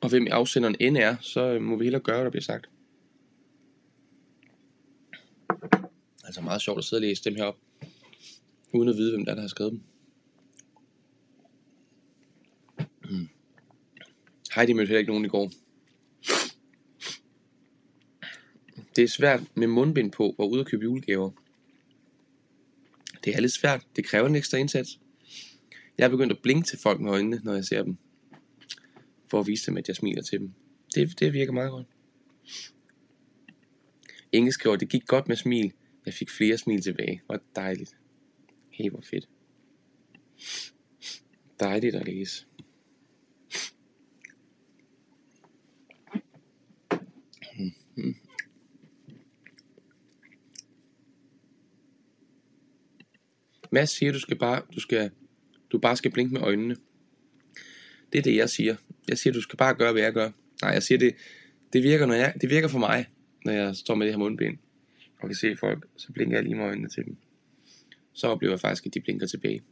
Og hvem afsenderen end er, så øh, må vi hellere gøre, hvad der bliver sagt. Altså meget sjovt at sidde og læse dem her op, uden at vide, hvem der, er, der har skrevet dem. Mm. Heidi mødte heller ikke nogen i går. Det er svært med mundbind på og ude at købe julegaver. Det er lidt svært. Det kræver en ekstra indsats. Jeg er begyndt at blinke til folk med øjnene, når jeg ser dem. For at vise dem, at jeg smiler til dem. Det, det virker meget godt. Inge skriver, det gik godt med smil. Jeg fik flere smil tilbage. Hvor dejligt. Hey, hvor fedt. Dejligt at læse. Mads siger, du skal bare, du skal, du bare skal blinke med øjnene. Det er det, jeg siger. Jeg siger, du skal bare gøre, hvad jeg gør. Nej, jeg siger, det, det, virker, når jeg, det virker for mig, når jeg står med det her mundbind og kan se folk, så blinker jeg lige med øjnene til dem. Så oplever jeg faktisk, at de blinker tilbage.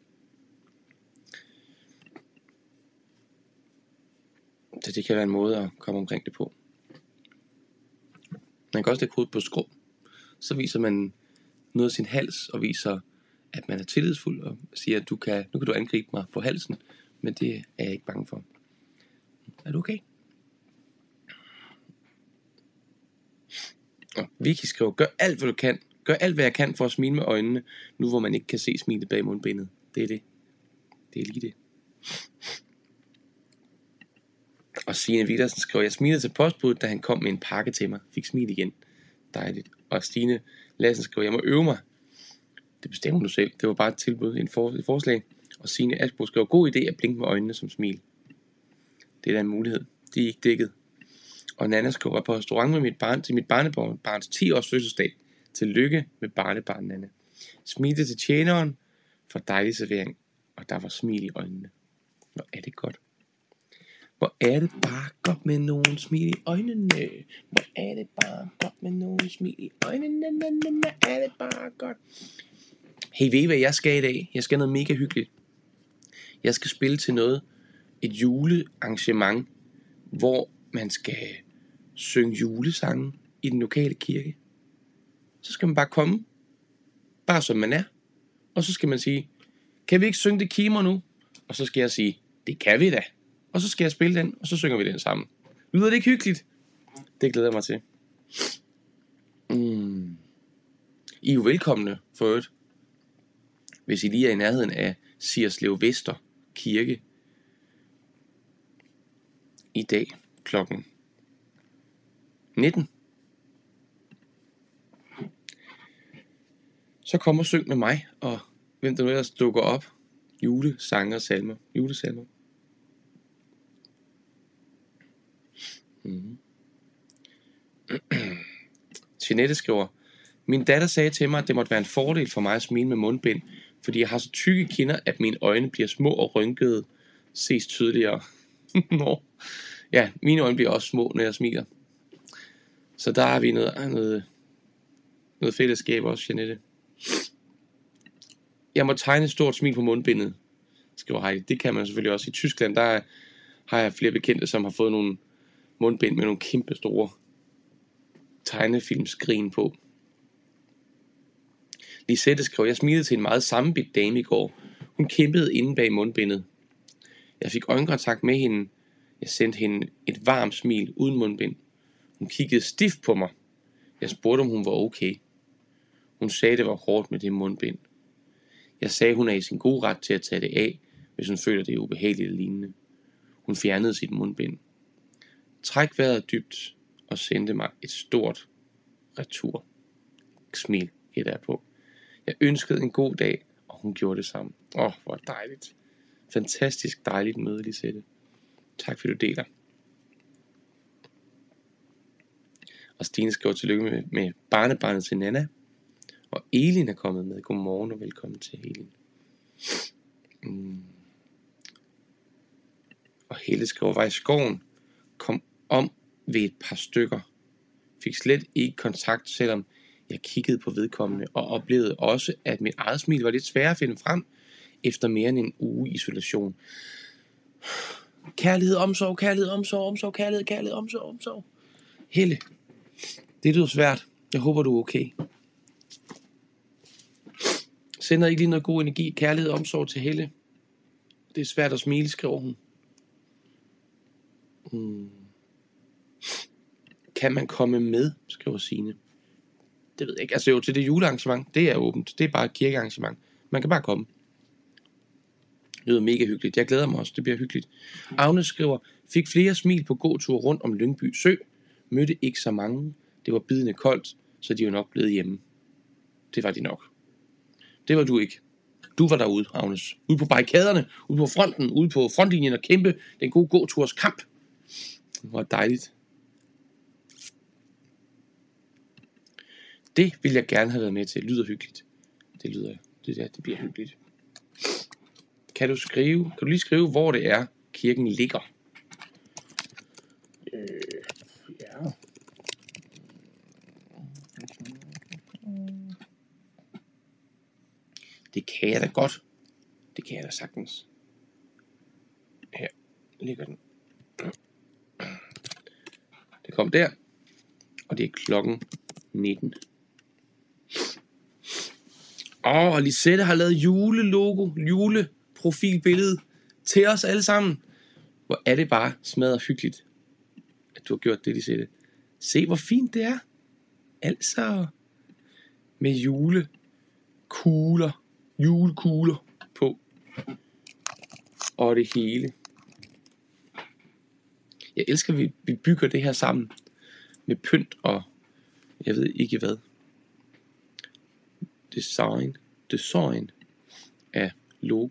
Så det kan være en måde at komme omkring det på. Man kan også lægge hovedet på skrå. Så viser man noget af sin hals og viser, at man er tillidsfuld og siger, at du kan, nu kan du angribe mig på halsen, men det er jeg ikke bange for. Er du okay? Og Vicky skriver, gør alt hvad du kan. Gør alt hvad jeg kan for at smile med øjnene, nu hvor man ikke kan se smilet bag mundbindet. Det er det. Det er lige det. Og Signe Vidersen skriver, jeg smilede til postbuddet, da han kom med en pakke til mig. Fik smil igen. Dejligt. Og Stine Lassen skriver, jeg må øve mig. Det bestemmer du selv. Det var bare et tilbud, en for, et forslag. Og Signe Asbro skriver, god idé at blinke med øjnene som smil. Det er da en mulighed. De er ikke dækket. Og Nana skriver, på restaurant med mit barn til mit barnebarns 10 års fødselsdag. Tillykke med barnebarn, Nana. Smilte til tjeneren for dejlig servering. Og der var smil i øjnene. Hvor er det godt. Hvor er det bare godt med nogen smil i øjnene. Hvor er det bare godt med nogen smil i øjnene. Hvor er det bare godt. Hey, ved I hvad jeg skal i dag? Jeg skal noget mega hyggeligt. Jeg skal spille til noget, et julearrangement, hvor man skal synge julesange i den lokale kirke. Så skal man bare komme, bare som man er, og så skal man sige, kan vi ikke synge det kimer nu? Og så skal jeg sige, det kan vi da. Og så skal jeg spille den, og så synger vi den sammen. Lyder det ikke hyggeligt? Det glæder jeg mig til. Mm. I er jo velkomne for øvrigt. Hvis I lige er i nærheden af Sierslev Vester Kirke i dag klokken 19. Så kom og syng med mig, og hvem der nu ellers dukker op. Julesanger og salmer. Julesalmer. Mm. Jeanette skriver, min datter sagde til mig, at det måtte være en fordel for mig at smile med mundbind, fordi jeg har så tykke kinder, at mine øjne bliver små og rynkede, ses tydeligere. <laughs> Nå. Ja, mine øjne bliver også små, når jeg smiler. Så der har vi noget, noget, noget fællesskab også, Janette. Jeg må tegne et stort smil på mundbindet, skriver Heidi. Det kan man selvfølgelig også. I Tyskland, der har jeg flere bekendte, som har fået nogle mundbind med nogle kæmpe store tegnefilmskrin på. Lisette skrev, jeg smilede til en meget sammenbidt dame i går. Hun kæmpede inde bag mundbindet. Jeg fik øjenkontakt med hende. Jeg sendte hende et varmt smil uden mundbind. Hun kiggede stift på mig. Jeg spurgte, om hun var okay. Hun sagde, det var hårdt med det mundbind. Jeg sagde, hun er i sin gode ret til at tage det af, hvis hun føler, det er ubehageligt eller lignende. Hun fjernede sit mundbind. Træk vejret dybt og sendte mig et stort retur. Smil hætter jeg på. Jeg ønskede en god dag, og hun gjorde det samme. Åh, oh, hvor dejligt. Fantastisk dejligt møde, Lisette. Tak fordi du deler. Og Stine skriver tillykke med, med barnebarnet til Nana. Og Elin er kommet med. Godmorgen og velkommen til Elin. Mm. Og Helle skriver, var i skoven, kom om ved et par stykker. Fik slet ikke kontakt, selvom jeg kiggede på vedkommende, og oplevede også, at mit eget smil var lidt svært at finde frem, efter mere end en uge isolation. Kærlighed, omsorg, kærlighed, omsorg, omsorg, kærlighed, kærlighed, omsorg, omsorg. Helle, det lyder svært. Jeg håber, du er okay. Sender ikke lige noget god energi, kærlighed og omsorg til Helle. Det er svært at smile, skriver hun. Hmm. Kan man komme med, skriver Signe. Det ved jeg ikke. Altså jo, til det julearrangement, det er åbent. Det er bare et kirkearrangement. Man kan bare komme. Det lyder mega hyggeligt. Jeg glæder mig også. Det bliver hyggeligt. Agnes skriver, fik flere smil på gåtur rundt om Lyngby Sø. Mødte ikke så mange. Det var bidende koldt, så de var nok blevet hjemme. Det var de nok. Det var du ikke. Du var derude, Agnes. Ude på barrikaderne, ude på fronten, ude på frontlinjen og kæmpe den gode gåturs kamp. Det var dejligt. Det vil jeg gerne have været med til. Det lyder hyggeligt. Det lyder, det der, det bliver hyggeligt. Kan du skrive, kan du lige skrive, hvor det er, kirken ligger? Øh, ja. Det kan jeg da godt. Det kan jeg da sagtens. Her ligger den. Det kom der. Og det er klokken 19. Åh, og Lisette har lavet julelogo, juleprofilbillede til os alle sammen. Hvor er det bare smadret hyggeligt, at du har gjort det, Lisette. Se, hvor fint det er. Altså, med julekugler, julekugler på. Og det hele. Jeg elsker, at vi, vi bygger det her sammen. Med pynt og jeg ved ikke hvad design, design af logo.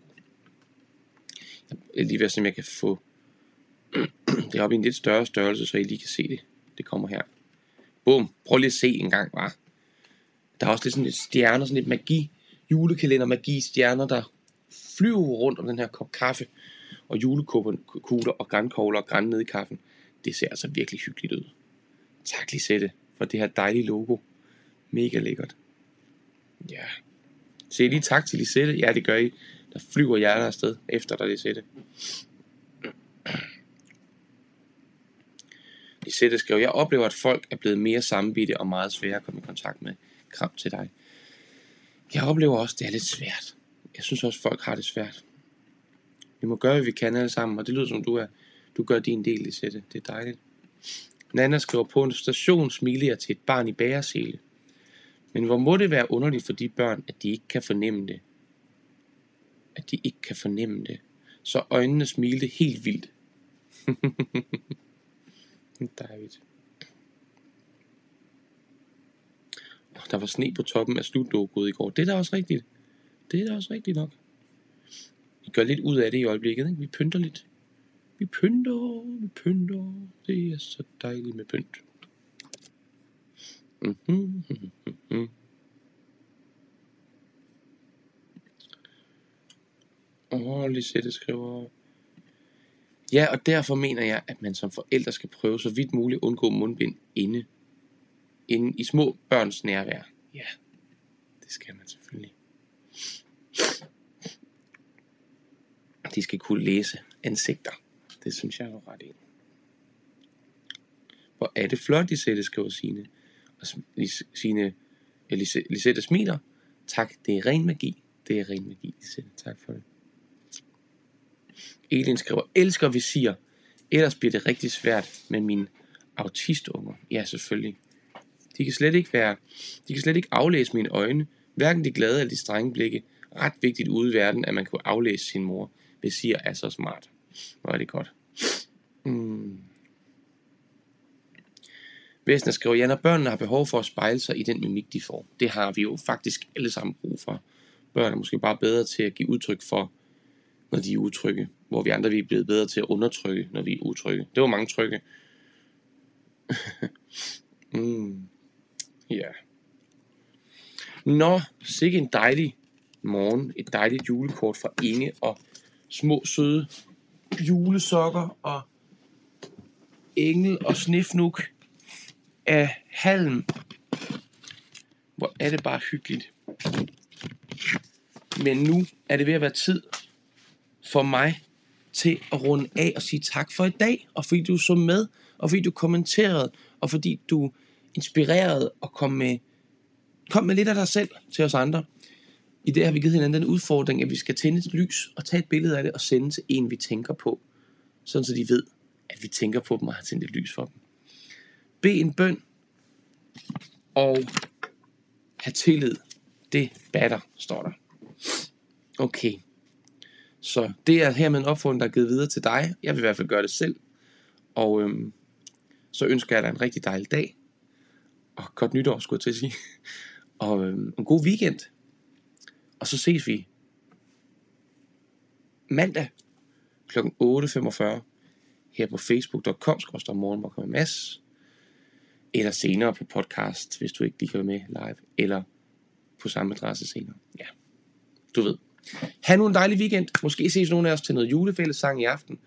Jeg er lige ved at se, om jeg kan få <clears throat> det op i en lidt større størrelse, så I lige kan se det. Det kommer her. Bum. Prøv lige at se en gang, var. Der er også lidt sådan lidt stjerner, sådan lidt magi, julekalender, magi, stjerner, der flyver rundt om den her kop kaffe, og julekugler og grænkogler og græn ned i kaffen. Det ser altså virkelig hyggeligt ud. Tak Lisette for det her dejlige logo. Mega lækkert. Ja. Se lige tak til Lisette. Ja, det gør I. Der flyver hjerter afsted efter dig, Lisette. Lisette skrev, jeg oplever, at folk er blevet mere sammenbitte og meget svære at komme i kontakt med. Kram til dig. Jeg oplever også, at det er lidt svært. Jeg synes også, at folk har det svært. Vi må gøre, hvad vi kan alle sammen, og det lyder som du er. Du gør din del, Lisette. Det er dejligt. Nana skriver på en station, smiler jeg til et barn i bæresele. Men hvor må det være underligt for de børn, at de ikke kan fornemme det? At de ikke kan fornemme det. Så øjnene smilte helt vildt. <laughs> Dejligt. Og der var sne på toppen af slutlogoet i går. Det er da også rigtigt. Det er da også rigtigt nok. Vi gør lidt ud af det i øjeblikket. Ikke? Vi pynter lidt. Vi pynter, vi pynter. Det er så dejligt med pynt. Mm-hmm. Mm-hmm. Åh, Lisette skriver... Ja, og derfor mener jeg, at man som forældre skal prøve så vidt muligt at undgå mundbind inde, inde i små børns nærvær. Ja, det skal man selvfølgelig. De skal kunne læse ansigter. Det synes jeg er ret i. Hvor er det flot, Lisette skriver Signe. Og Elise, Lisette smiler. Tak, det er ren magi. Det er ren magi, Lisette. Tak for det. Elin skriver, elsker visir. Ellers bliver det rigtig svært med mine autistunger. Ja, selvfølgelig. De kan slet ikke være, de kan slet ikke aflæse mine øjne. Hverken de glade eller de strenge blikke. Ret vigtigt ude i verden, at man kan aflæse sin mor. Visir er så smart. Hvor er det godt. Mm. Væsner skriver, ja, når børnene har behov for at spejle sig i den mimik, de får. Det har vi jo faktisk alle sammen brug for. Børn er måske bare bedre til at give udtryk for, når de er utrygge. Hvor vi andre vi er blevet bedre til at undertrykke, når vi er utrygge. Det var mange trygge. <laughs> mm. Ja. Nå, sikke en dejlig morgen. Et dejligt julekort fra Inge og små søde julesokker og engel og snifnuk af halm. Hvor er det bare hyggeligt. Men nu er det ved at være tid for mig til at runde af og sige tak for i dag, og fordi du så med, og fordi du kommenterede, og fordi du inspirerede og kom med, kom med lidt af dig selv til os andre. I det har vi givet hinanden den udfordring, at vi skal tænde et lys og tage et billede af det og sende til en, vi tænker på, sådan så de ved, at vi tænker på dem og har tændt et lys for dem bede en bøn og have tillid. Det batter, står der. Okay. Så det er hermed en opfordring, der er givet videre til dig. Jeg vil i hvert fald gøre det selv. Og øhm, så ønsker jeg dig en rigtig dejlig dag. Og godt nytår, skulle jeg til at sige. <laughs> Og øhm, en god weekend. Og så ses vi mandag kl. 8.45 her på facebook.com skrøster morgen, hvor kommer Mads, eller senere på podcast, hvis du ikke lige kan være med live, eller på samme adresse senere. Ja, du ved. Ha' nu en dejlig weekend. Måske ses nogle af os til noget julefællessang i aften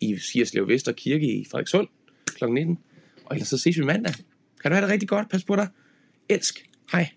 i Sierslev Vester Kirke i Frederikssund kl. 19. Og ellers så ses vi mandag. Kan du have det rigtig godt. Pas på dig. Elsk. Hej.